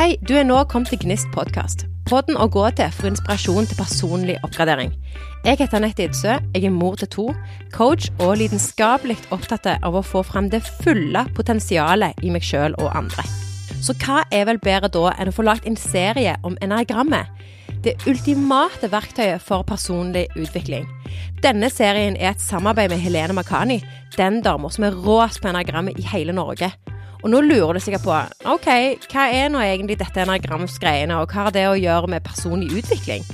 Hei, du er nå kommet til Gnist podkast. Podden å gå til for inspirasjon til personlig oppgradering. Jeg heter Anette Idsø, jeg er mor til to, coach og lidenskapelig opptatt av å få fram det fulle potensialet i meg sjøl og andre. Så hva er vel bedre da enn å få lagt en serie om enagrammet? Det ultimate verktøyet for personlig utvikling. Denne serien er et samarbeid med Helene Makani, den dama som er råest på enagrammet i hele Norge. Og nå lurer du sikkert på ok, hva er nå egentlig dette enagramsgreiene, og hva har det å gjøre med personlig utvikling?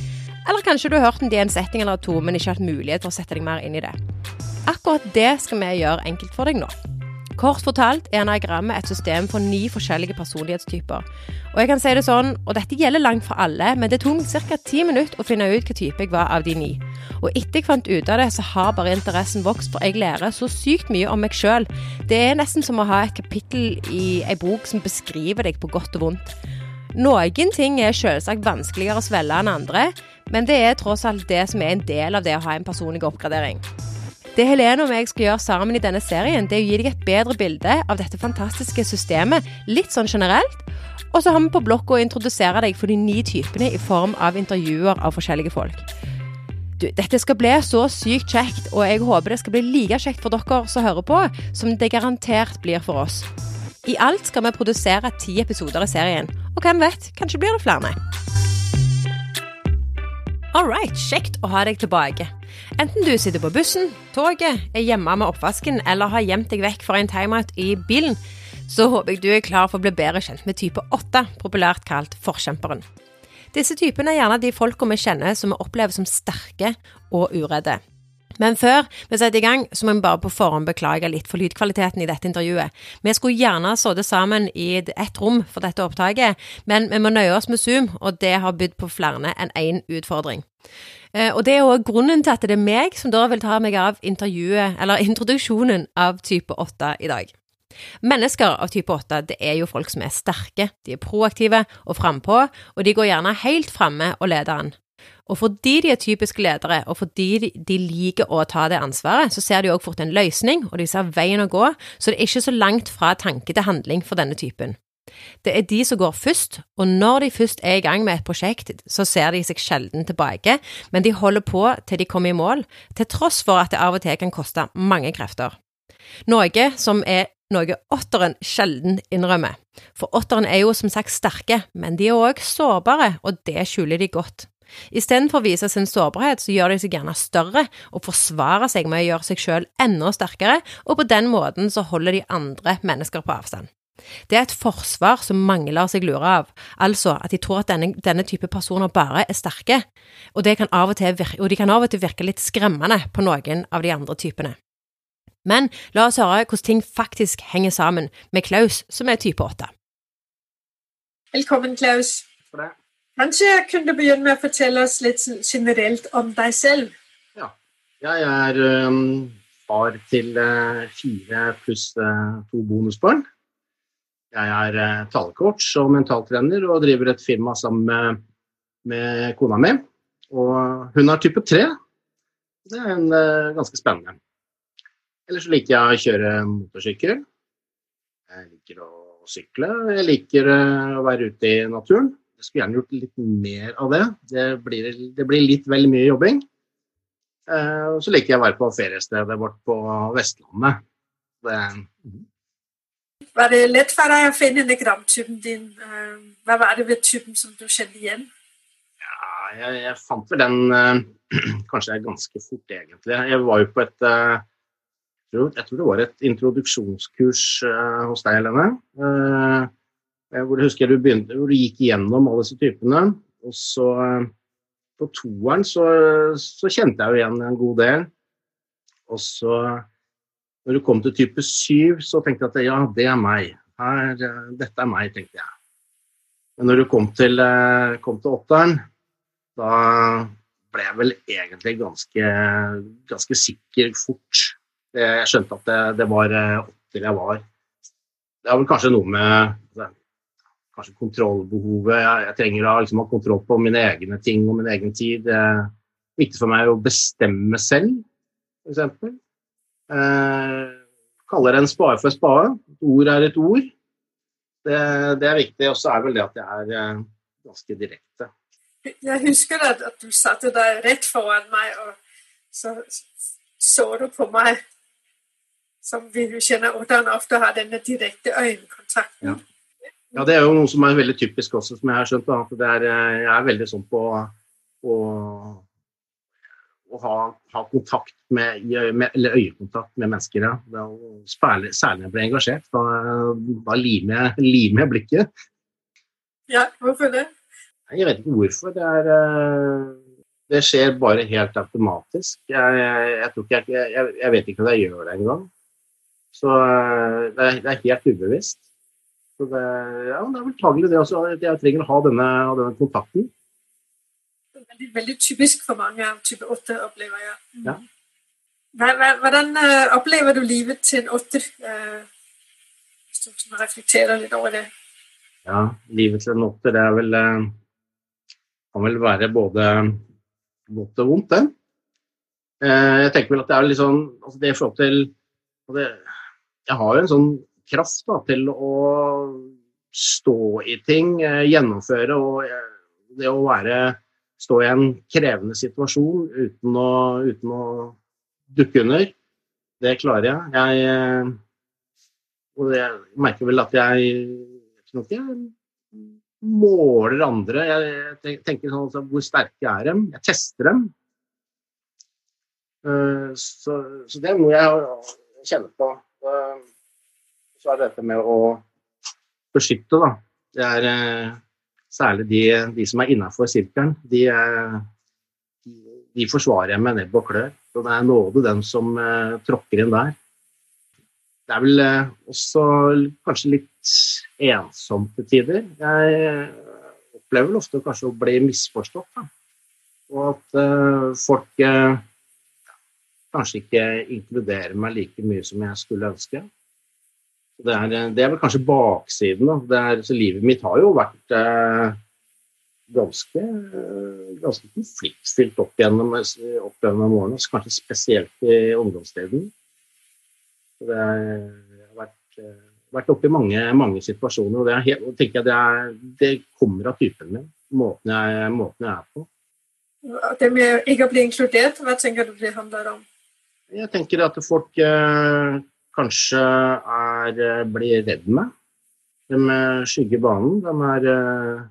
Eller kanskje du har hørt en setting eller to, men ikke hatt mulighet til å sette deg mer inn i det. Akkurat det skal vi gjøre enkelt for deg nå. Kort fortalt er anagrammet et system for ni forskjellige personlighetstyper. Og jeg kan si det sånn, og dette gjelder langt for alle, men det tok ca. ti minutter å finne ut hva type jeg var av de ni. Og etter jeg fant ut av det, så har bare interessen vokst, for jeg lærer så sykt mye om meg sjøl. Det er nesten som å ha et kapittel i ei bok som beskriver deg på godt og vondt. Noen ting er selvsagt vanskeligere å svelge enn andre, men det er tross alt det som er en del av det å ha en personlig oppgradering. Det Helene og jeg skal gjøre sammen i denne serien, det er å gi deg et bedre bilde av dette fantastiske systemet, litt sånn generelt. Og så har vi på blokka å introdusere deg for de ni typene i form av intervjuer av forskjellige folk. Du, dette skal bli så sykt kjekt, og jeg håper det skal bli like kjekt for dere som hører på, som det garantert blir for oss. I alt skal vi produsere ti episoder i serien, og hvem vet, kanskje blir det flere. All right, kjekt å ha deg tilbake. Enten du sitter på bussen, toget, er hjemme med oppvasken eller har gjemt deg vekk for en timeout i bilen, så håper jeg du er klar for å bli bedre kjent med type 8, populært kalt forkjemperen. Disse typene er gjerne de folka vi kjenner som vi opplever som sterke og uredde. Men før vi setter i gang, så må vi bare på forhånd beklage litt for lydkvaliteten i dette intervjuet. Vi skulle gjerne sittet sammen i ett rom for dette opptaket, men vi må nøye oss med Zoom, og det har bydd på flere enn én utfordring. Eh, og det er òg grunnen til at det er meg som da vil ta meg av intervjuet, eller introduksjonen av type 8 i dag. Mennesker av type 8 det er jo folk som er sterke, de er proaktive og frampå, og de går gjerne helt framme og leder an. Og fordi de er typiske ledere, og fordi de liker å ta det ansvaret, så ser de òg fort en løsning, og de ser veien å gå, så det er ikke så langt fra tanke til handling for denne typen. Det er de som går først, og når de først er i gang med et prosjekt, så ser de seg sjelden tilbake, men de holder på til de kommer i mål, til tross for at det av og til kan koste mange krefter. Noe som er noe åtteren sjelden innrømmer. For åtteren er jo som sagt sterke, men de er òg sårbare, og det skjuler de godt. Istedenfor å vise sin sårbarhet, så gjør de seg gjerne større og forsvarer seg med å gjøre seg selv enda sterkere, og på den måten så holder de andre mennesker på avstand. Det er et forsvar som mange lar seg lure av, altså at de tror at denne, denne type personer bare er sterke, og, kan virke, og de kan av og til virke litt skremmende på noen av de andre typene. Men la oss høre hvordan ting faktisk henger sammen med Klaus, som er type 8. Velkommen, Klaus. Kanskje det. Kanskje kunne begynne med å fortelle oss litt generelt om deg selv? Ja. Jeg er um, far til uh, fire pluss uh, to bonusbarn. Jeg er uh, talecoach og mentaltrener og driver et firma sammen med, med kona mi. Og hun har type 3. Det er en, uh, ganske spennende. Ellers liker jeg å kjøre motorsykkel. Jeg liker å sykle. Jeg liker uh, å være ute i naturen. Jeg skulle gjerne gjort litt mer av det. Det blir, det blir litt vel mye jobbing. Og så liker jeg å være på feriestedet vårt på Vestlandet. Det, var det lett for deg å finne enegramtypen din? Uh, hva var det ved typen som du kjente igjen? Ja, jeg, jeg fant vel den uh, kanskje ganske fort, egentlig. Jeg var jo på et jeg tror det var et introduksjonskurs hos deg, Helene. Hvor du husker du, begynte, hvor du gikk gjennom alle disse typene. Og så på toeren så, så, kjente jeg jo igjen en god del. Og så når du kom til type 7, så tenkte jeg at ja, det er meg. Her, eh, dette er meg, tenkte jeg. Men når du kom til, kom til åtteren, da ble jeg vel egentlig ganske, ganske sikker fort. Jeg skjønte at det, det var åtter jeg var. Det har vel kanskje noe med kanskje kontrollbehovet. Jeg, jeg trenger å liksom, ha kontroll på mine egne ting og min egen tid. Det er viktig for meg å bestemme selv, f.eks. Eh, kaller en spade for spade. Et ord er et ord. Det, det er viktig. Og så er vel det at jeg er eh, ganske direkte. Jeg husker at, at du satte deg rett foran meg, og så så du på meg som vi jo kjenner hvordan ofte har denne direkte øyekontakten. Ja. ja. det er jo noe som er veldig typisk også, som jeg har skjønt. At det er, eh, jeg er veldig sånn på å, å ha, ha, kontakt med, med, eller øyekontakt med mennesker. Ja. Særlig, særlig når jeg ble engasjert. Da, da limer jeg, blikket. Ja, hvorfor det? Jeg vet ikke hvorfor. Det, er, eh, det skjer bare helt automatisk. Jeg, jeg, jeg, jeg vet ikke om jeg gjør det engang. Så eh, det er, det er, helt ubevisst. Så det, ja, det er vel tagelig det også, at jeg trenger å ha denne, denne kontakten. Veldig, veldig, typisk for mange av type 8, opplever jeg. Ja. Hvordan uh, opplever du livet til en åtter? Uh, hvis du reflekterer litt over det. Ja, livet til en åtter, det er vel uh, kan vel være både godt og vondt, det. Jeg tenker vel at det er litt sånn altså det i forhold til det, Jeg har jo en sånn kraft da, til å stå i ting, gjennomføre og det å være stå i en krevende situasjon uten å, uten å dukke under, det klarer jeg. Jeg, og jeg merker vel at jeg, jeg ikke måler andre. Jeg tenker sånn altså, Hvor sterke er dem? Jeg tester dem. Eh, så, så det er noe jeg kjenner på. Så er det dette med å beskytte, da. Det er eh, særlig de, de som er innafor sirkelen. De, de forsvarer jeg med nebb og klør. Så det er nåde den som uh, tråkker inn der. Det er vel uh, også kanskje litt ensomt til tider. Jeg opplever vel ofte kanskje å bli misforstått. Da. Og at uh, folk kanskje ikke inkluderer meg like mye som jeg skulle ønske. Det er, det er vel kanskje baksiden. Da. Er, så livet mitt har jo vært eh, ganske, ganske konfliktfylt opp gjennom, opp gjennom årene, kanskje spesielt i ungdomstiden. Det har vært vært oppe i mange, mange situasjoner, og det, helt, tenker jeg det, er, det, kommer av typen min. Måten jeg, måten jeg er på. Det med ikke å bli inkludert, hva tenker du det handler om? Jeg tenker at folk eh, kanskje er, eh, blir redd meg. De eh, skygger banen. De er, eh,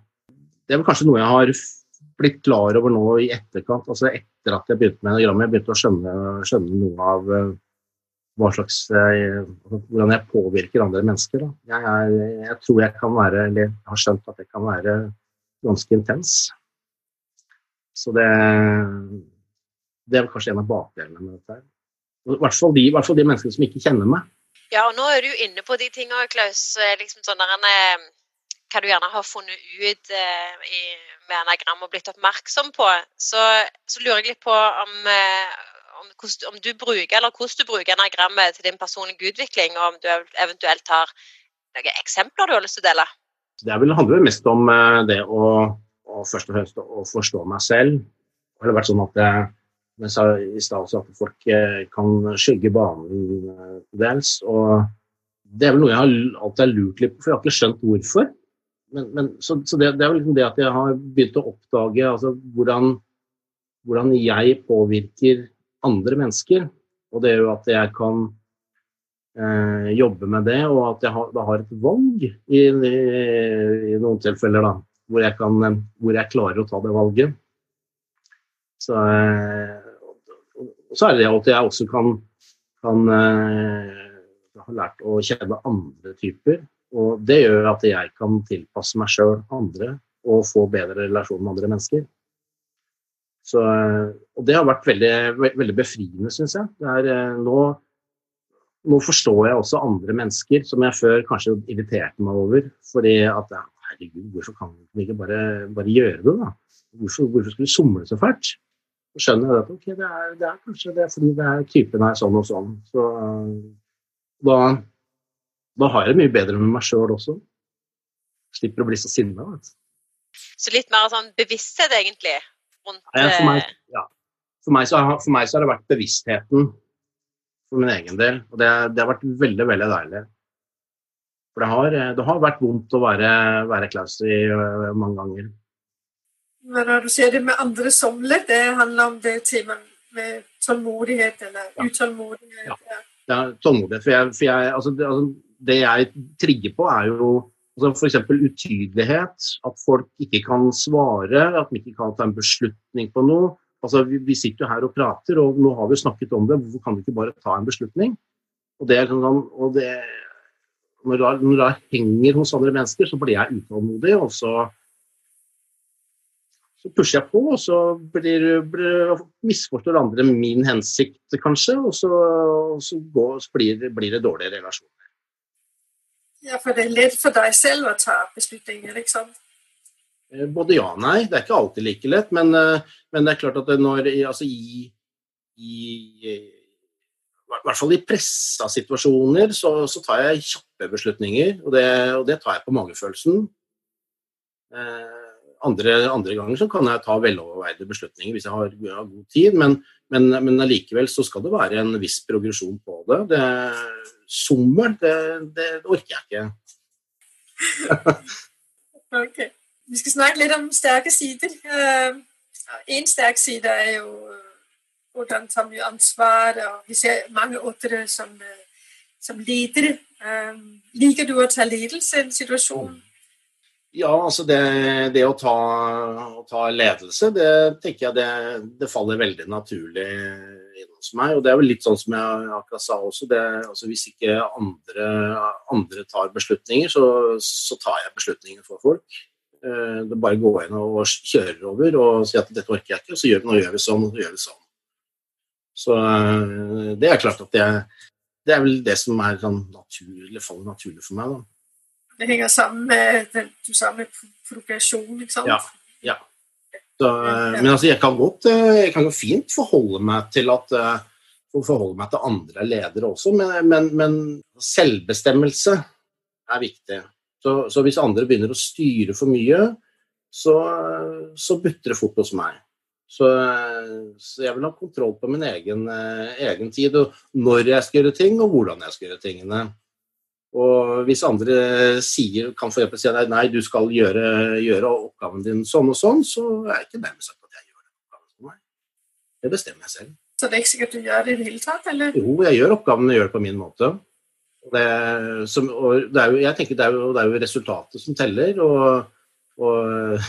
det er vel kanskje noe jeg har blitt klar over nå i etterkant. altså Etter at jeg begynte med enagrammet. Jeg begynte å skjønne, skjønne noe av hva slags, hvordan jeg påvirker andre mennesker. Jeg, er, jeg, tror jeg kan være, eller jeg har skjønt at jeg kan være ganske intens. Så det, det er kanskje en av bakdelene med dette. I hvert fall de, hvert fall de menneskene som ikke kjenner meg. Ja, og nå er du jo inne på de tingene, Klaus. Liksom sånn der, en, hva du gjerne har funnet ut eh, i, med anagram og blitt oppmerksom på. Så, så, lurer jeg litt på om, om, om, du bruker, eller hvordan du bruker enagrammet til din personlige utvikling, og om du eventuelt har noen eksempler du har lyst til å dele? Det vil handle mest om eh, det å, å, først og fremst å forstå meg selv. Det har vært sånn at jeg, jeg sa i stad at folk eh, kan skygge banen til dels. og Det er vel noe jeg har alltid har lurt litt på, for jeg har ikke skjønt hvorfor. Men, men, så, så det, det, er vel liksom det at jeg har begynt å oppdage altså, hvordan, hvordan jeg påvirker andre mennesker. Og det er jo at jeg kan eh, jobbe med det, og at jeg har, da har et valg i, i, i noen tilfeller, da, hvor jeg, kan, hvor jeg, klarer å ta det valget. Så, eh, så er det at jeg også kan, kan uh, ha lært å kjenne andre typer. Og det gjør at jeg kan tilpasse meg sjøl andre og få bedre relasjon med andre mennesker. Så, og det har vært veldig, veldig befriende, syns jeg. Er, eh, nå, nå, forstår jeg også andre mennesker som jeg før kanskje irriterte meg over. Fordi at herregud, hvorfor kan vi ikke bare, bare gjøre det, da? Hvorfor, hvorfor skulle vi somle så fælt? Så skjønner jeg at okay, det, er, det er kanskje det fordi det er, typen er sånn og sånn. Så da, da har jeg det mye bedre med meg sjøl også. Slipper å bli så sinna. Så litt mer sånn bevissthet, egentlig? rundt ja, for, meg, eh, ja. for, meg så, for, meg, så, har det vært bevisstheten for min egen del. Og det, det har vært veldig, veldig deilig. For det har, det har vært vondt å være, være Klaus i mange ganger. Men når du sier det med andre somler, det handler om det temaet med tålmodighet eller ja. utålmodighet? Ja. ja, tålmodighet. For, jeg, for jeg, altså, det, altså, det, jeg trigger på, er jo altså, f.eks. utydelighet. At folk ikke kan svare, at de ikke kan ta en beslutning på noe. Altså, vi, vi sitter jo her og prater, og nå har vi snakket om det. Hvorfor kan vi ikke bare ta en beslutning? Og det, og det når det, når det henger hos andre mennesker, så blir jeg utålmodig, og så, så pusher jeg på, og så blir, blir, misforstår andre min hensikt, kanskje, og så, så, går, så blir, blir, det dårlige relasjoner. Ja, for det er lett for deg selv å ta beslutninger, ikke sant? Eh, både ja og nei. Det er ikke alltid like lett, men, eh, men det er klart at når altså i, i i hvert fall i pressa situasjoner så, så, tar jeg kjappe beslutninger, og det, og det tar jeg på magefølelsen. Eh, andre, andre, ganger så kan jeg ta veloverveide beslutninger hvis jeg har, har god tid, men, men, men allikevel så skal det være en viss progresjon på det. det Sommer, det, det, orker jeg ikke. ok. Vi skal snakke litt om sterke sider. Uh, en sterk side er jo hvordan tar mye ansvar, og vi ser mange åttere som, øh, som ledere. Liker du å ta ledelse i en situasjon? Ja, altså det, det å, ta, å, ta, ledelse, det tenker jeg det, det, faller veldig naturlig inn hos meg. Og det er vel litt sånn som jeg akkurat sa også. Det, altså hvis ikke andre, andre tar beslutninger, så, så, tar jeg beslutninger for folk. Eh, det bare å gå inn og kjøre over og si at dette orker jeg ikke, og så gjør, vi, nå gjør vi sånn, og gjør vi sånn. Så eh, det er klart at det, det er vel det som er sånn naturlig, faller naturlig for meg. da. Det henger sammen med du sa med progresjon, ikke sant? Ja. ja. Så, eh, men altså, jeg kan godt eh, jeg kan fint forholde meg til at forholde meg til andre ledere også, men, men, men selvbestemmelse er viktig. Så, så, hvis andre begynner å styre for mye, så, så butter det fort hos meg. Så, så, jeg vil ha kontroll på min egen, egen, tid, og når jeg skal gjøre ting, og hvordan jeg skal gjøre tingene. Og hvis andre sier, kan for si at nei, du skal gjøre, gjøre, oppgaven din sånn og sånn, så er ikke dermed sagt at jeg gjør den oppgaven for meg. Det bestemmer jeg selv. Så det er ikke sikkert du gjør det i det hele tatt, eller? Jo, jeg gjør oppgavene, gjør det på min måte. Det, som, det er jo, jeg tenker det er jo, det er jo resultatet som teller, og, og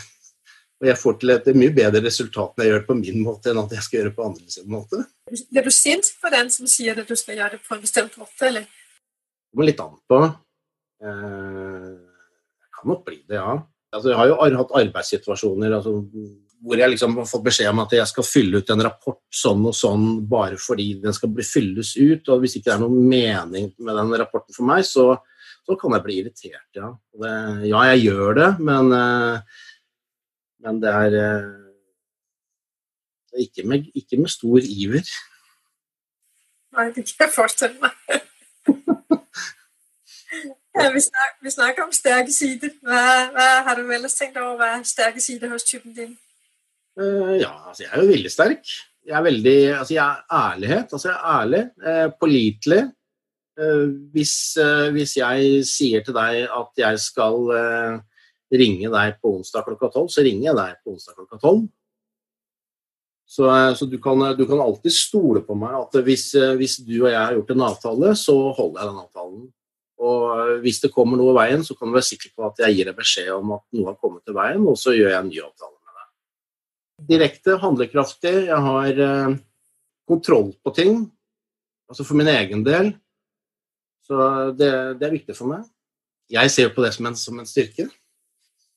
og jeg får til et mye bedre resultat når jeg gjør det på min måte, enn at jeg skal gjøre det på andre sin måte. Blir du sint på den som sier at du skal gjøre det på en bestemt måte, eller? Kommer litt an på. Eh, jeg kan nok bli det, ja. Altså, jeg har jo hatt arbeidssituasjoner altså, hvor jeg liksom har fått beskjed om at jeg skal fylle ut en rapport sånn og sånn bare fordi den skal bli fylles ut. Og hvis ikke det er noen mening med den rapporten for meg, så, så kan jeg bli irritert, ja. Det, ja, jeg gjør det, men uh, men det er, eh, ikke, med, ikke, med, stor iver. Nei, det kan jeg forestille meg. ja, vi, snakker, vi, snakker, om sterke sider. Hva, hva, har du ellers tenkt over hva sterke sider hos typen din? Uh, ja, altså jeg er jo veldig sterk. Jeg er veldig Altså jeg er ærlighet. Altså jeg er ærlig. eh, pålitelig. Eh, hvis, hvis, jeg sier til deg at jeg skal ringe deg på onsdag klokka tolv, så ringer jeg deg på onsdag klokka tolv. Så, så du, kan, du, kan, alltid stole på meg at hvis, hvis, du og jeg har gjort en avtale, så holder jeg den avtalen. Og hvis det kommer noe i veien, så kan du være sikker på at jeg gir deg beskjed om at noe har kommet til veien, og så gjør jeg en ny avtale med deg. Direkte, handlekraftig. Jeg har eh, kontroll på ting, altså for min egen del. Så det, det er viktig for meg. Jeg ser på det som en, som en styrke.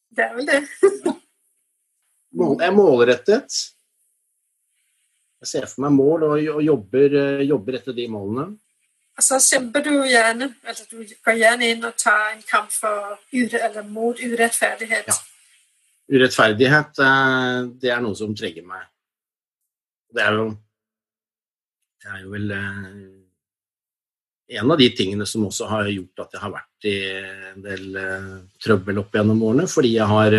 Det er vel det. Jeg er målrettet. Jeg ser for meg mål og jobber, eh, jobber etter de målene. Så kjemper du gjerne, eller du går gjerne inn og tar en kamp for, eller mot urettferdighet. Ja. Urettferdighet, eh, det er noe som trenger meg. Det er jo Det er jo vel eh, en av de tingene som også har gjort at jeg har vært i en del uh, trøbbel opp gjennom årene, fordi jeg har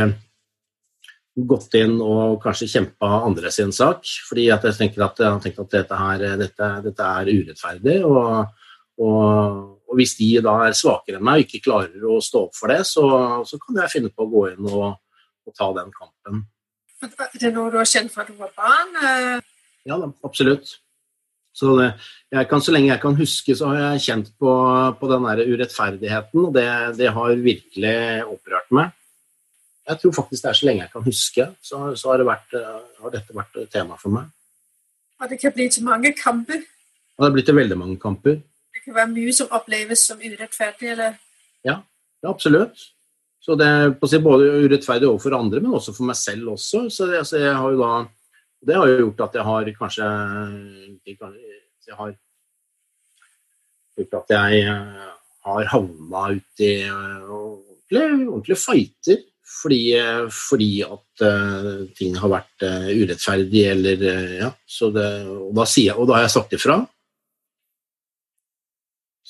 gått inn og kanskje kjempa andre sin sak. Fordi at jeg tenker at, jeg tenker at dette, her, dette, dette, er urettferdig, og, og, og hvis de da er svakere enn meg og ikke klarer å stå opp for det, så, så kan jeg finne på å gå inn og, og ta den kampen. Er det noe du har kjent fra du var barn? Eh, Ja, da, absolutt. Så, det, jeg kan, så lenge jeg kan huske, så har jeg kjent på, på den der urettferdigheten, og det, det har virkelig opprørt meg. Jeg tror faktisk det er så lenge jeg kan huske, så, så har, det vært, har dette vært tema for meg. Og det kan bli til mange kamper. Og det har blitt til veldig mange kamper. Det kan være mye som oppleves som urettferdig. Eller Ja, absolutt. Så det er både urettferdig overfor andre, men også for meg selv også. Så det, altså, har da, det har jo gjort at jeg har kanskje Jeg har gjort at jeg eh, har havna ut i eh, ordentlige, ordentlige fighter. Fordi, eh, fordi at uh, ting har vært uh, urettferdig, eller uh, Ja. Det, og, da jeg, og da har jeg sagt ifra.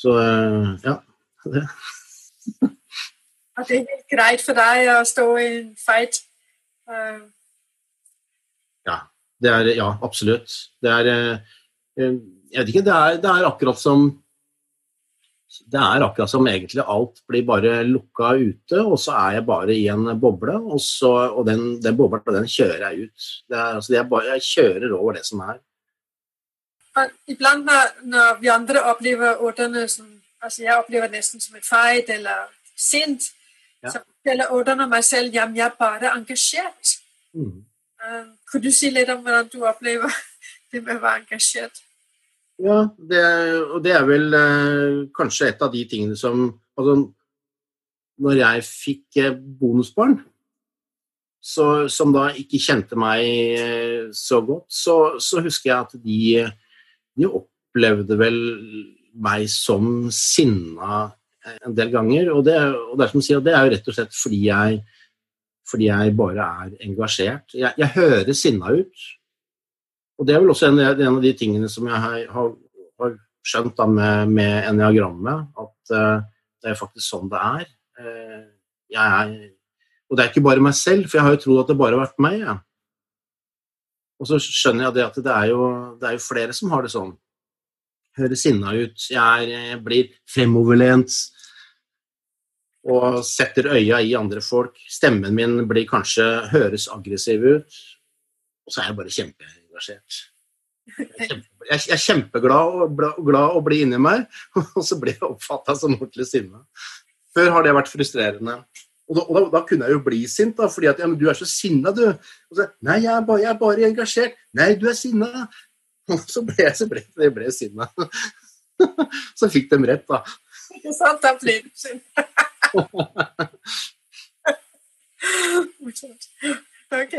Så eh, ja. Det. det er helt greit for deg å stå i en fight. Eh, Det er, ja, absolutt. Det er eh, Jeg vet ikke, det er, det er akkurat som Det er akkurat som egentlig alt blir bare lukka ute, og så er jeg bare i en boble, og, så, og den, den bobla den kjører jeg ut. Det er, altså, jeg, bare, jeg kjører over det som er. Iblant når, når vi andre opplever ordene som altså Jeg opplever nesten som et feit eller sint. Ja. Så forteller ordene meg selv at jeg er bare engasjert. Mm. Uh, kunne du si litt om hvordan du opplever det med å være engasjert? Ja, det, og det er vel uh, kanskje et av de tingene som altså, Når jeg fikk uh, bonusbarn, så, som da ikke kjente meg så godt, så, så husker jeg at de, de opplevde vel meg som sinna en del ganger. Og det, og det er som sier, det er jo rett og slett fordi jeg, fordi jeg bare er engasjert. Jeg, jeg hører sinna ut. Og det er vel også en, en av de tingene som jeg har, har, har skjønt da med, med eniagrammet, at uh, det er faktisk sånn det er. Uh, jeg er. Og det er ikke bare meg selv, for jeg har jo trodd at det bare har vært meg. Ja. Og så skjønner jeg det at det er, jo, det er jo flere som har det sånn. Høres sinna ut. Jeg, er, jeg blir fremoverlent og setter øya i andre folk. Stemmen min blir kanskje høres aggressiv ut. Og så er jeg bare kjempeengasjert. Jeg er jeg er kjempeglad og, bla- glad å bli inni meg, og så blir jeg oppfatta som ordentlig sinna. Før har det vært frustrerende. Og da, og da, da kunne jeg jo bli sint, da, fordi at ja, men du er så sinna, du. Og så, Nei, jeg er, bare, jeg er bare engasjert. Nei, du er sinna. Og så ble jeg så ble, jeg ble sinna. Så fikk de rett, da. Ikke sant? Da blir du sint. Ok.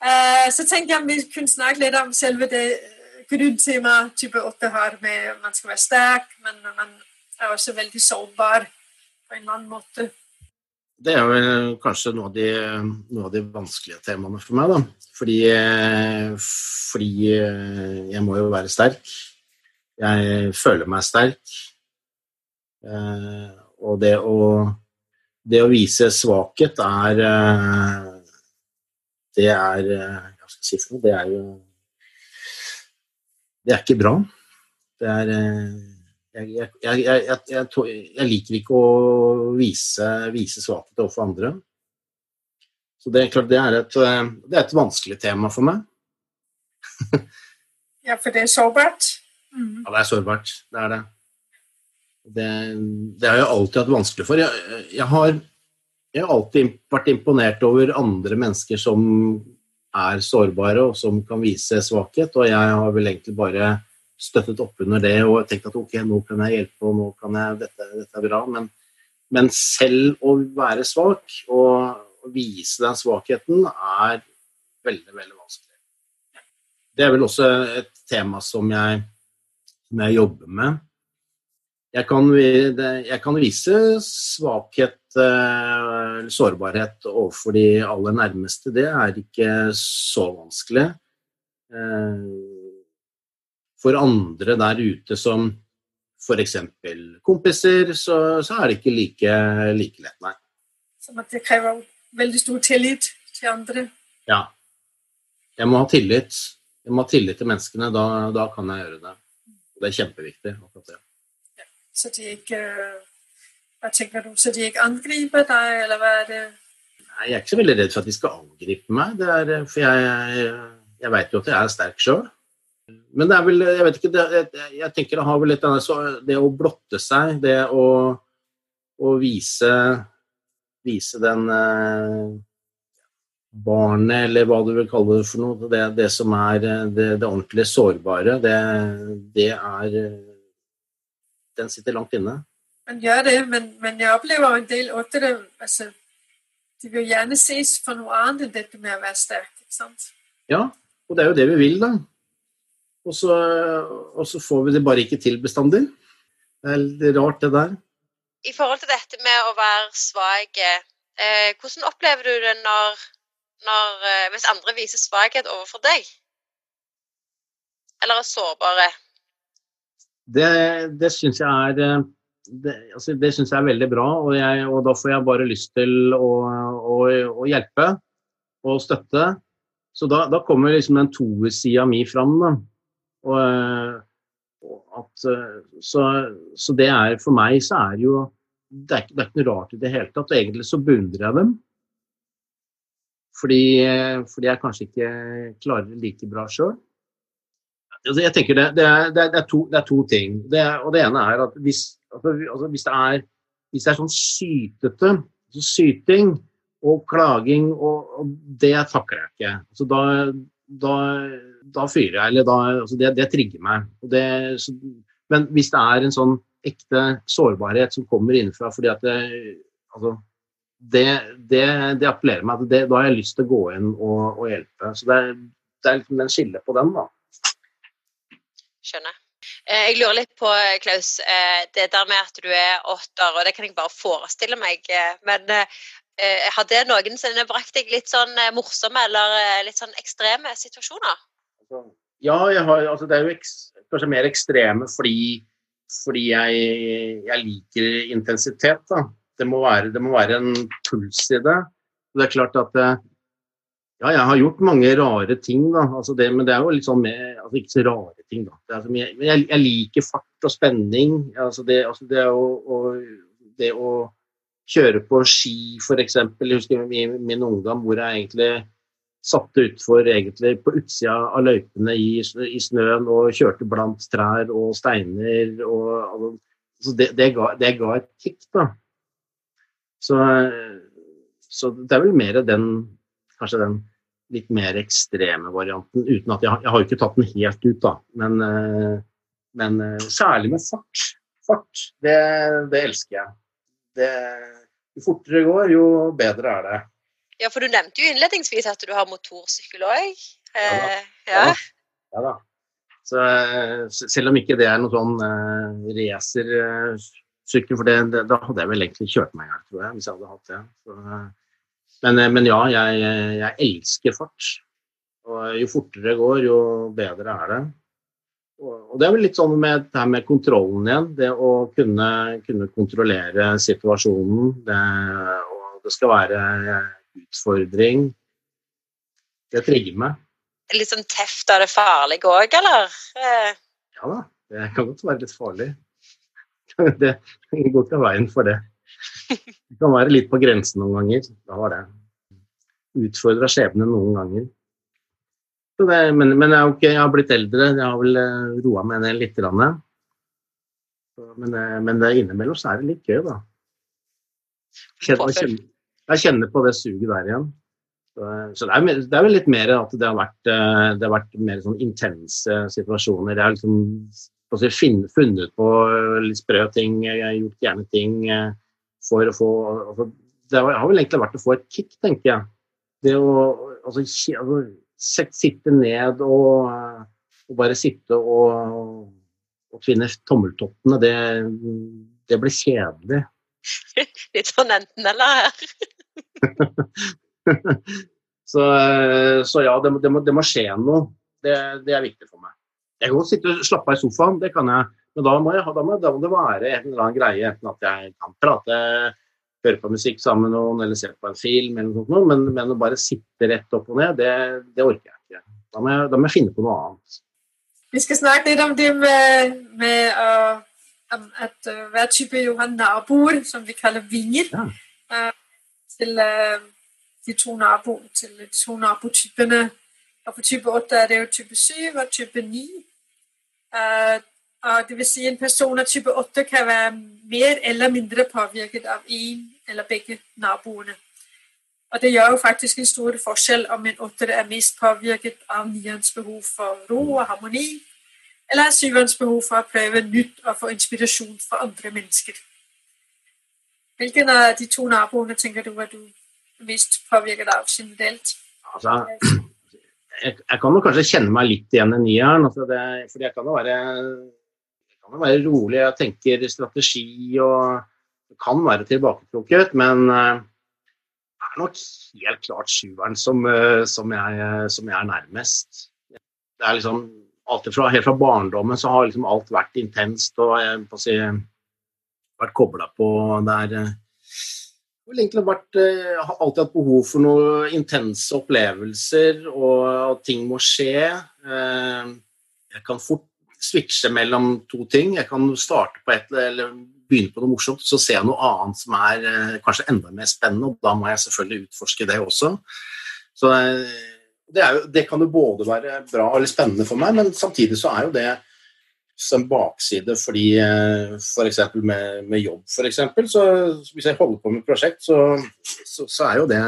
Uh, så tenker jeg om vi kunne snakke litt om selve det eh, grunntemaet type 8 har med man skal være sterk, men man er også veldig sårbar på en eller annen måte. Det er vel kanskje noe av de, noe av de vanskelige temaene for meg, da. Fordi, fordi jeg må jo være sterk. Jeg føler meg sterk. Eh, Og det å, det å vise svakhet er eh, Det er eh, Hva skal jeg si for noe? Det er jo Det er ikke bra. Det er jeg, jeg, jeg, liker ikke å vise, vise svakhet overfor andre. Så det er klart det er, et, eh, det er et vanskelig tema for meg. Ja, for det er sårbart. Mm. Ja, det er sårbart. Det er det. Det, det har jeg alltid hatt vanskelig for. Jeg, jeg, har, jeg har alltid vært imponert over andre mennesker som er sårbare, og som kan vise svakhet, og jeg har vel egentlig bare støttet opp under det og tenkt at ok, nå kan jeg hjelpe, og nå kan jeg, dette, dette er bra. Men, men selv å være svak og vise den svakheten er veldig, veldig vanskelig. Det er vel også et tema som jeg, som jeg jobber med. Jeg kan, jeg kan vise svakhet, eh, eller sårbarhet overfor de aller nærmeste. Det er ikke så vanskelig. For andre der ute som f.eks. kompiser, så, så er det ikke like, like lett, nei. Som at det krever veldig stor tillit til andre. Ja. Jeg må ha tillit. Jeg må ha tillit til menneskene. Da, da kan jeg gjøre det. Det er kjempeviktig. akkurat det. så de ikke Hva tenker du? Så de ikke angriper deg, eller hva er det? Nei, Jeg er ikke så veldig redd for at de skal angripe meg, det er, for jeg, jeg, jeg vet jo at jeg er sterk sjøl. Men det er vel Jeg vet ikke, det, jeg, jeg tenker det har vel litt denne så Det å blotte seg, det å, å vise Vise den eh, barnet, eller hva du vil kalle det for noe, det, det som er eh, det, det ordentlig sårbare, det, det er Den sitter langt inne. Man gjør det, men, men jeg opplever en del åttere altså, De vil gjerne ses for noe annet enn dette med å være sterk. ikke sant? Ja, og det er jo det vi vil, da. Og så, og så får vi det bare ikke til bestandig. Det er litt rart, det der. I forhold til dette med å være svak, eh, hvordan opplever du det når, når eh, hvis andre viser svakhet overfor deg? Eller er sårbare? Det, det syns jeg er eh, det, altså det synes jeg er veldig bra, og, jeg, og, da får jeg bare lyst til å, å, å hjelpe og støtte. Så da, da kommer liksom den toersida mi fram. Da. Og, eh, og at, eh, så, så, det er for meg så er jo det er, det er ikke noe rart i det hele tatt. Egentlig så beundrer jeg dem. Fordi, fordi jeg kanskje ikke klarer det like bra sjøl. Altså jeg tenker det, det, er, det, er to, det, er, to, ting. og det ene er at hvis, altså, hvis, det, er, hvis, det er, sånn sytete, så syting og klaging, og, og det takler jeg ikke. Så da, da, da, fyrer jeg, eller da altså det, trigger meg. Så, men hvis det er en sånn ekte sårbarhet som kommer innenfra fordi at det, altså, det, det, det appellerer meg. da har jeg lyst til å gå inn og, og hjelpe. Så det, er liksom den skillet på den, da. Skjønner. Eh, jeg lurer litt på, Klaus, eh, det der med at du er åtter, og det kan jeg bare forestille meg. Eh, men har det noensinne brakt deg litt sånn morsomme eller litt sånn ekstreme situasjoner? Altså, ja, har, altså det er jo eks, kanskje mer ekstreme fordi, fordi jeg, jeg, liker intensitet. Da. Det må, være, det må være en puls i det. Det er klart at ja, jeg har gjort mange rare ting, da. Altså det, men det er jo litt sånn med altså Ikke så rare ting, da. Er, jeg, jeg, liker fart og spenning. Altså det, altså det, å, å, det å kjøre på ski, f.eks. Jeg husker i min ungdom hvor jeg egentlig satte utfor egentlig på utsida av løypene i, i, snøen og kjørte blant trær og steiner. Og, altså det, det, ga, det ga et kick, da. Så, så det er vel mer den kanskje den litt mer ekstreme varianten. uten at Jeg, jeg har jo ikke tatt den helt ut, da. Men, eh, men eh, særlig med fart. Fart, det, det elsker jeg. Det, jo fortere det går, jo bedre er det. Ja, for du nevnte jo innledningsvis at du har motorsykkel òg. Eh, ja. ja. da. Så, selv om ikke det er noe sånn eh, racersykkel, for det, det, da hadde jeg vel egentlig kjørt meg i hjel, tror jeg, hvis jeg hadde hatt det. Så, men, eh, men ja, jeg, jeg, elsker fart. Og jo fortere det går, jo bedre er det. Og det er vel litt sånn med det her med kontrollen igjen. Det å kunne, kunne kontrollere situasjonen. Det, og det skal være utfordring. Det trigger meg. Litt sånn teft av det farlige òg, eller? Eh. Ja da, det kan godt være litt farlig. Det går ikke av veien for det. Det kan være litt på grensen noen ganger. Da var det utfordra skjebnen noen ganger. Men, men jeg, okay, jeg, har blitt eldre, jeg har vel uh, roa meg ned litt. Grann. Men, uh, men det, innimellom så er det litt gøy, da. Jeg kjenner, jeg kjenner på det suget der igjen. Så, så det, er, det, er, vel litt mer at det har vært, det har vært mer sånn intense situasjoner. Jeg har liksom funnet på litt sprø ting, jeg har gjort gjerne ting for å få altså, Det har vel egentlig vært å få et kick, tenker jeg. Det å altså, altså sitte ned og, og, bare sitte og, og tvinne tommeltottene, det, det blir kjedelig. Litt sånn enten-eller her. så, så, ja, det, det, må, det må skje noe. Det, det, er viktig for meg. Jeg kan godt sitte og slappe av i sofaen, det kan jeg. Men da må, jeg, da, må, da må, det være en eller annen greie, enten at jeg kan prate, høre på musikk sammen med noen eller se på en film, eller noe, men, men å bare sitte rett opp og ned, det, det orker jeg ikke. Da må jeg, da må jeg, finne på noe annet. Vi skal snakke litt om det med, med uh, um, at uh, hver type Johan naboer, som vi kaller vinger, Ja. uh, til de to, nabo, til de to nabotypene. Og for type 8 er det jo type 7 og type 9. Uh, og det vil si en person av type 8 kan være mer eller mindre påvirket av en eller begge naboene. Og det gjør jo faktisk en stor forskjell om en åtter er mest påvirket av nierens behov for ro og harmoni, eller av syverens behov for å prøve nytt og få inspirasjon fra andre mennesker. Hvilken av de to naboene tenker du er du mest påvirket av generelt? Altså, jeg, jeg kan jo kanskje kjenne meg litt igjen i nieren. Altså det, jeg kan jo være, være rolig, jeg tenker strategi og kan være tilbaketrukket, men eh, det er nok helt klart sjueren som, eh, som, jeg, som jeg er nærmest. Det er liksom fra, Helt fra barndommen så har liksom alt vært intenst og jeg å si, vært kobla på der er egentlig vært, eh, jeg har alltid hatt behov for noen intense opplevelser, og at ting må skje. Eh, Jeg kan fort switche mellom to ting. Jeg kan starte på et eller begynne på noe morsomt, så ser jeg noe annet som er eh, kanskje enda mer spennende, og da må jeg selvfølgelig utforske det også. Så eh, det, jo, det kan jo både være bra eller spennende for meg, men samtidig så er jo det en bakside fordi f.eks. For med, med jobb, for eksempel, så hvis jeg holder på med et prosjekt, så, så, så er jo det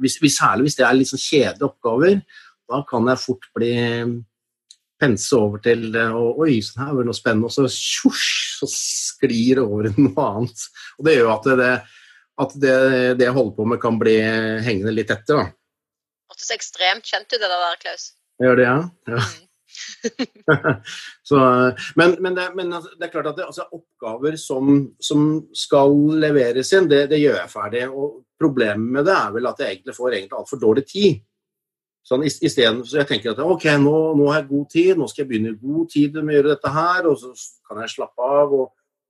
hvis, hvis, Særlig hvis det er litt sånn kjedelige oppgaver, da kan jeg fort bli pense over til og, Oi, sånn her var det noe spennende, og så tjosj, så sklir det over i noe annet. Og det gjør at det, at det, det jeg holder på med, kan bli hengende litt etter. da. Hørtes ekstremt kjent ut, det der, Klaus. Gjør det, ja? ja. så, men, men, det, men, det, er klart at det, altså, oppgaver som, som, skal leveres inn, det, det, gjør jeg ferdig. Og problemet med det er vel at jeg egentlig får egentlig altfor dårlig tid. Sånn, i, i stedet, så jeg tenker at ok, nå, nå, har jeg god tid, nå skal jeg begynne i god tid med å gjøre dette her, og så kan jeg slappe av og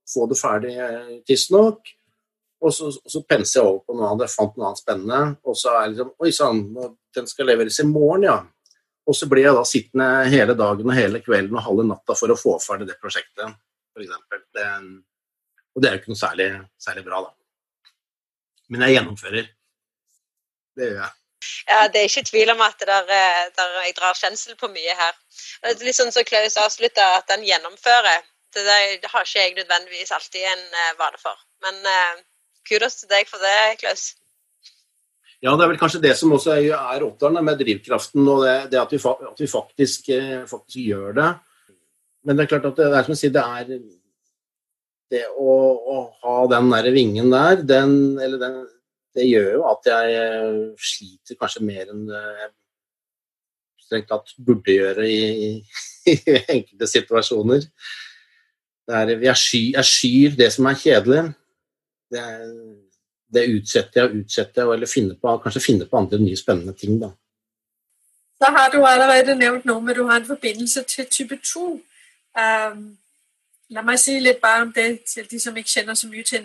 få det ferdig tidsnok. Og så, så penser jeg over på noe annet, jeg fant noe annet spennende, og så er det liksom Oi sann, den skal leveres i morgen, ja. Og så blir jeg da sittende hele dagen og hele kvelden og halve natta for å få ferdig det prosjektet, f.eks. Og det er jo ikke noe særlig, særlig, bra, da. Men jeg gjennomfører. Det gjør jeg. Ja, Det er ikke tvil om at der, der jeg drar kjensel på mye her. Det er litt sånn som Klaus avslutta, at den gjennomfører. Det, der, det, har ikke jeg nødvendigvis alltid en vane for. Men uh, kudos til deg for det, Klaus. Ja, det er vel kanskje det som også er oppdageren med drivkraften, og det, det at, vi, at vi, faktisk, faktisk gjør det. Men det er klart at det, det er som å si, det er det å, å ha den der vingen der, den, eller den, det gjør jo at jeg sliter kanskje mer enn jeg strengt tatt burde gjøre i, i enkelte situasjoner. Er, jeg, skyr, jeg skyr det som er kjedelig. Det det utsetter jeg og utsetter jeg, eller finner på, kanskje finner på andre nye spennende ting. da. Så har du allerede nevnt noe med du har en forbindelse til type 2. Um, la meg si litt bare om det til de som ikke kjenner så mye til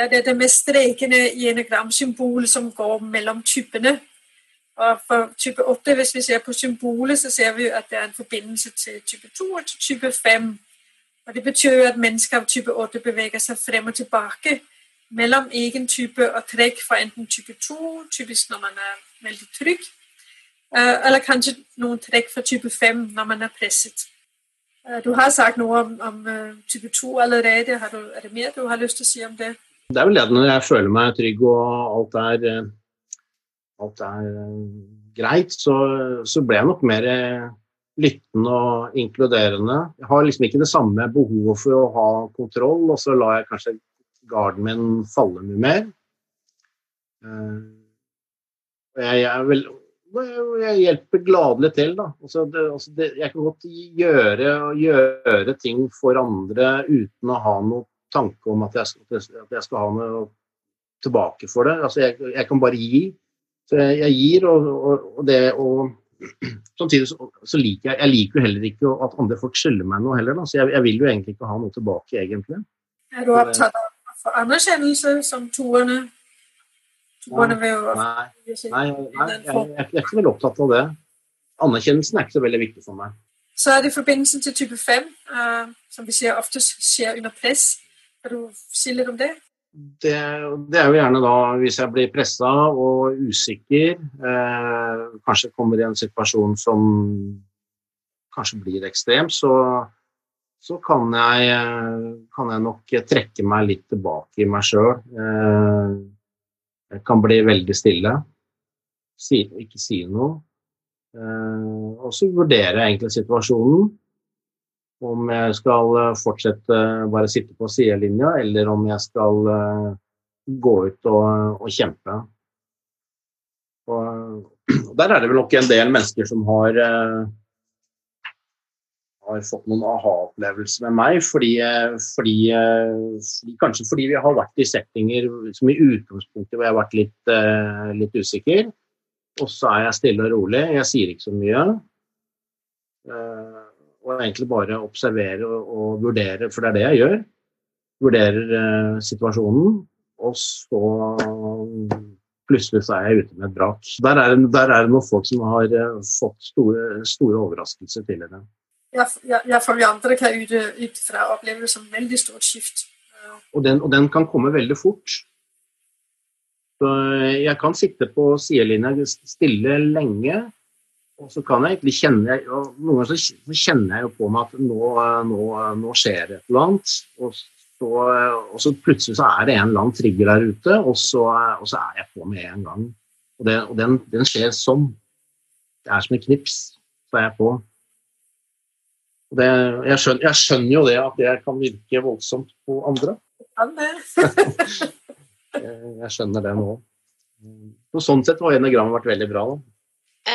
enagrammet. Det er det med strekene i enagramsymbolet som går mellom typene. Og for type 8, hvis vi ser på symbolet, så ser vi at det er en forbindelse til type 2 og til type 5. Og Det betyr at mennesker av type 8 beveger seg frem og tilbake mellom egen type og trekk fra enten type 2, typisk når man er veldig trygg, eller kanskje noen trekk fra type 5 når man er presset. Du har sagt noe om, om type 2 allerede. Du, er det mer du har lyst til å si om det? Det er vel det når jeg føler meg trygg og alt er, alt er greit, så, så ble jeg nok mer lyttende og inkluderende. Jeg har liksom ikke det samme behovet for å ha kontroll, og så lar jeg kanskje garden min falle mye mer. Jeg, jeg, vel, jeg hjelper gladelig til, da. Altså det, altså det, jeg kan godt gjøre, gjøre ting for andre uten å ha noe tanke om at jeg, skal, at jeg skal ha noe tilbake for det. Altså jeg, jeg kan bare gi. Så jeg, gir, og, og, og det og Samtidig så, så, liker jeg Jeg liker jo heller ikke at andre folk skylder meg noe heller, da. Så jeg, vil jo egentlig ikke ha noe tilbake, egentlig. Er du opptatt av anerkjennelse som toerne? Jo Nei, nei, nei jeg, jeg, er ikke veldig opptatt av det. Anerkjennelsen er ikke så veldig viktig for meg. Så er det forbindelsen til type 5, uh, som vi ser ofte skjer under press. Kan du si litt om det? Det, det, er jo gjerne da hvis jeg blir pressa og usikker, eh, kanskje kommer i en situasjon som kanskje blir ekstrem, så, så kan, jeg, kan, jeg, nok trekke meg litt tilbake i meg sjøl. Eh, jeg kan bli veldig stille, si, ikke si noe. Eh, og så vurderer jeg egentlig situasjonen om jeg skal eh, fortsette bare sitte på sidelinja, eller om jeg skal eh, gå ut og, og kjempe. Og, der er det vel nok en del mennesker som har, uh, har fått noen aha-opplevelser med meg, fordi, fordi, uh, kanskje fordi vi har vært i settinger som i utgangspunktet hvor jeg har vært litt, litt usikker. Og så er jeg stille og rolig, jeg sier ikke så mye og egentlig bare observere og, og, vurdere, for det er det jeg gjør. Vurderer eh, situasjonen, og så plutselig så er jeg ute med et brak. Der er, der er det noen folk som har eh, fått store, store overraskelser tidligere. Ja, ja, for vi andre kan ut, ut fra som veldig stort skift. Og den, og den kan komme veldig fort. Så jeg kan sitte på sidelinja stille lenge og så kan jeg egentlig kjenne og Noen ganger så kjenner jeg jo på meg at nå, nå, nå skjer det et eller annet. Og så, og så, plutselig så er det en eller annen trigger der ute, og så, og så er jeg på med en gang. Og, det, og den, den, skjer sånn. Det er som et knips, så er jeg på. Det, jeg, skjønner, jeg, skjønner, jo det at det kan virke voldsomt på andre. jeg skjønner det nå. Så sånn sett har enegrammet vært veldig bra. da.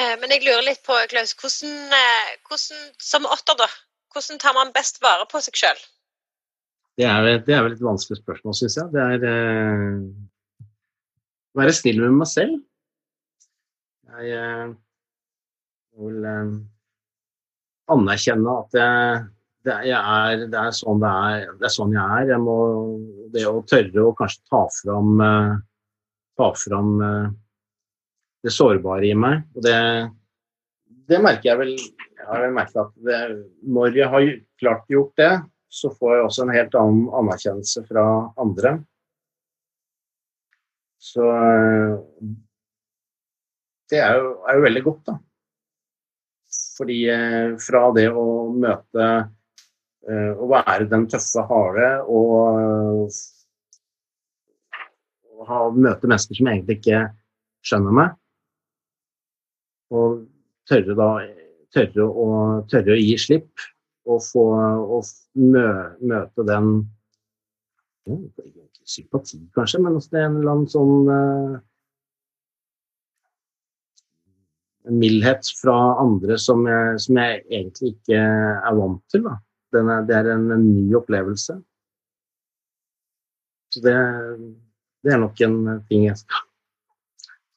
Eh, men jeg lurer litt på, Klaus, hvordan, eh, hvordan, som åtter, da, hvordan tar man best vare på seg sjøl? Det, det, er vel et vanskelig spørsmål, syns jeg. Det er eh, være snill med meg selv. Jeg eh, vil eh, anerkjenne at jeg, det, jeg er, det, er sånn det, er, det er sånn jeg er. Jeg må, det å tørre å kanskje ta fram, eh, ta fram det sårbare i meg. Og det, det merker jeg vel Jeg har vel merket at det, når jeg har klart gjort det, så får jeg også en helt annen anerkjennelse fra andre. Så det er jo, er jo veldig godt, da. Fordi eh, fra det å møte eh, Å være den tøffe, harde og, og møte mennesker som egentlig ikke skjønner meg, og tørre, da, tørre, å, tørre å gi slipp og få og mø, møte den Sympati, kanskje, men også det er en eller annen sånn uh, En mildhet fra andre som jeg, som jeg, egentlig ikke er vant til. Er, det er en, en, ny opplevelse. Så det, det, er nok en ting jeg skal,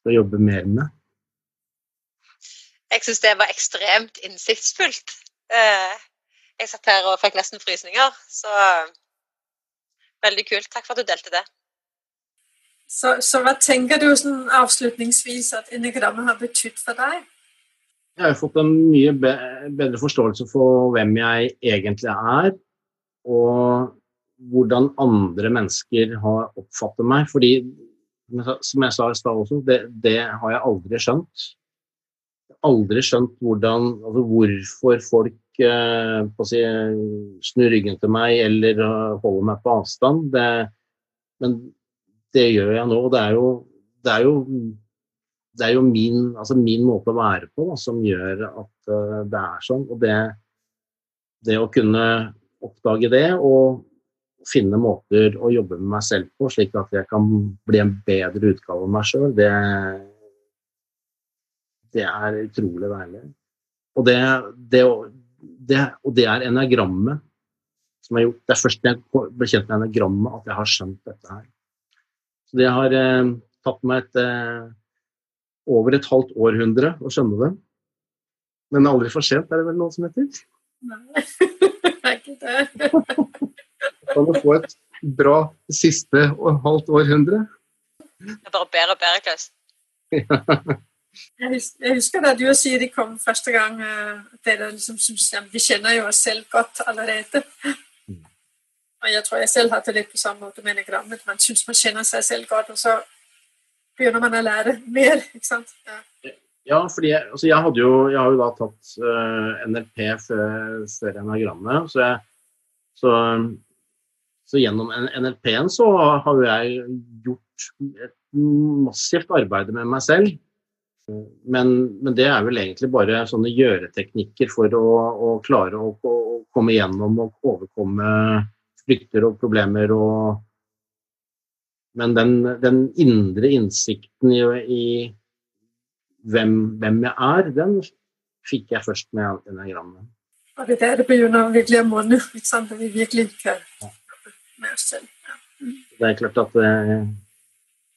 skal jobbe mer med. Jeg syns det var ekstremt innsiktsfullt. Eh, jeg satt her og fikk nesten frysninger, så veldig kult. Takk for at du delte det. Så, så hva tenker du sånn avslutningsvis at enegrammet har betydd for deg? Jeg har fått en mye bedre forståelse for hvem jeg egentlig er, og hvordan andre mennesker har oppfattet meg. Fordi, som jeg sa i stad også, det, det har jeg aldri skjønt aldri skjønt hvordan, altså hvorfor folk eh, si, snur ryggen til meg eller uh, holder meg på avstand. Det, men det gjør jeg nå. Det er jo, det er jo, det er jo min, altså min, måte å være på da, som gjør at uh, det er sånn. Og det, det å kunne oppdage det og finne måter å jobbe med meg selv på, slik at jeg kan bli en bedre utgave av meg sjøl, det det er utrolig deilig. Og det, det, det, og det er enagrammet som har gjort Det er først jeg ble kjent med enagrammet at jeg har skjønt dette her. Så det har eh, tatt meg et, eh, over et halvt århundre å skjønne det. Men aldri for sent, er det vel noe som heter? Nei, det er ikke det. kan du få et bra siste og halvt århundre? Det er bare bedre og bedre, Klaus. Jeg husker, jeg husker da du og Siri kom første gang. eh, Dere liksom synes ja, Vi kjenner jo oss selv godt allerede. Og jeg tror jeg selv hadde det litt på samme måte med enagrammet. Man syns man kjenner seg selv godt, og så begynner man å lære mer. ikke sant? Ja. Ja, fordi jeg, altså jeg, hadde jo, jeg har jo da tatt uh, NLP før, før enagrammet, så, jeg, så, så gjennom NLP-en så har jo jeg gjort et massivt arbeid med meg selv. Men, men det er vel egentlig bare sånne gjøreteknikker for å, å klare å, å komme gjennom og overkomme frykter og problemer og Men den, den indre innsikten i, i hvem, hvem jeg er, den fikk jeg først med enagrammet. Og det er der det begynner virkelig måned, ikke sant? Vi virkelig ikke ja. med oss selv. Ja. Det er klart at eh,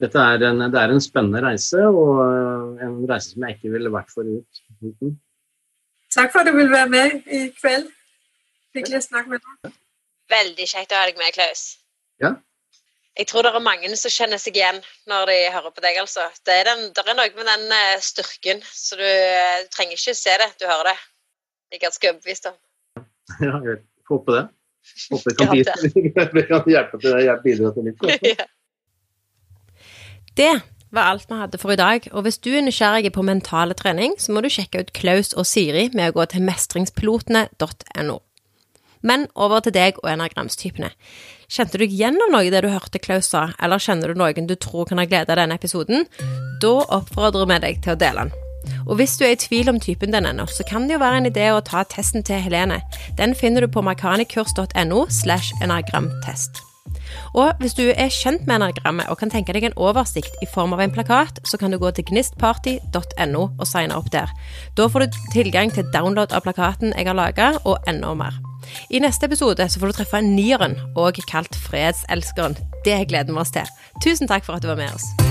dette er en, det er en spennende reise, og eh, en reise som jeg ikke ville vært forut. Takk for at du vil være med i kveld. Hyggelig å snakke med deg. Veldig kjekt å ha deg med, Klaus. Ja. Jeg tror det er mange som kjenner seg igjen når de hører på deg, altså. Det er, den, det er noe med den eh, styrken, så du, eh, du trenger ikke se det, du hører det. Jeg er ganske overbevist om. Ja, jeg håper det. Håper det kan, Ja, bidra, kan hjelpe til det, bidra til litt. Det var alt vi hadde for i dag, og hvis du er nysgjerrig på mentale trening, så må du sjekke ut Klaus og Siri med å gå til mestringspilotene.no. Men over til deg og enagramstypene. Kjente du gjennom noe i det du hørte Klaus sa, eller kjenner du noen du tror kan ha glede av denne episoden? Da oppfordrer vi deg til å dele den. Og hvis du er i tvil om typen din ennå, så kan det jo være en idé å ta testen til Helene. Den finner du på makanikurs.no slash enagramtest. Og hvis du er kjent med enagrammet og kan tenke deg en oversikt i form av en plakat, så kan du gå til gnistparty.no og signe opp der. Da får du tilgang til download av plakaten jeg har laga, og enda mer. I neste episode så får du treffe nieren, òg kalt fredselskeren. Det gleder vi oss til. Tusen takk for at du var med oss.